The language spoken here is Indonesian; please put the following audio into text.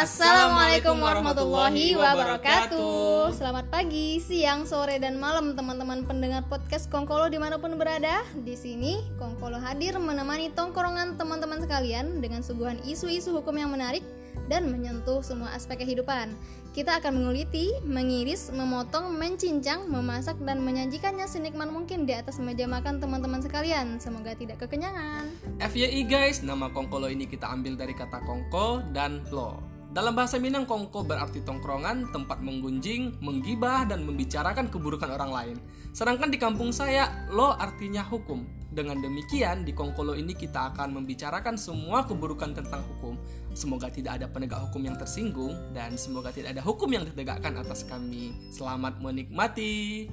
Assalamualaikum warahmatullahi wabarakatuh. Selamat pagi, siang, sore, dan malam teman-teman pendengar podcast Kongkolo di mana pun berada. Di sini Kongkolo hadir menemani tongkrongan teman-teman sekalian Dengan suguhan isu-isu hukum yang menarik dan menyentuh semua aspek kehidupan. Kita akan menguliti, mengiris, memotong, mencincang, memasak, dan menyajikannya senikmat mungkin di atas meja makan teman-teman sekalian. Semoga tidak kekenyangan. FYI guys, nama Kongkolo ini kita ambil dari kata kongko dan lo dalam bahasa Minang, kongko berarti tongkrongan, tempat menggunjing, menggibah, dan membicarakan keburukan orang lain. Sedangkan di kampung saya, lo artinya hukum. Dengan demikian, di Kongkolo ini kita akan membicarakan semua keburukan tentang hukum. Semoga tidak ada penegak hukum yang tersinggung, dan semoga tidak ada hukum yang ditegakkan atas kami. Selamat menikmati.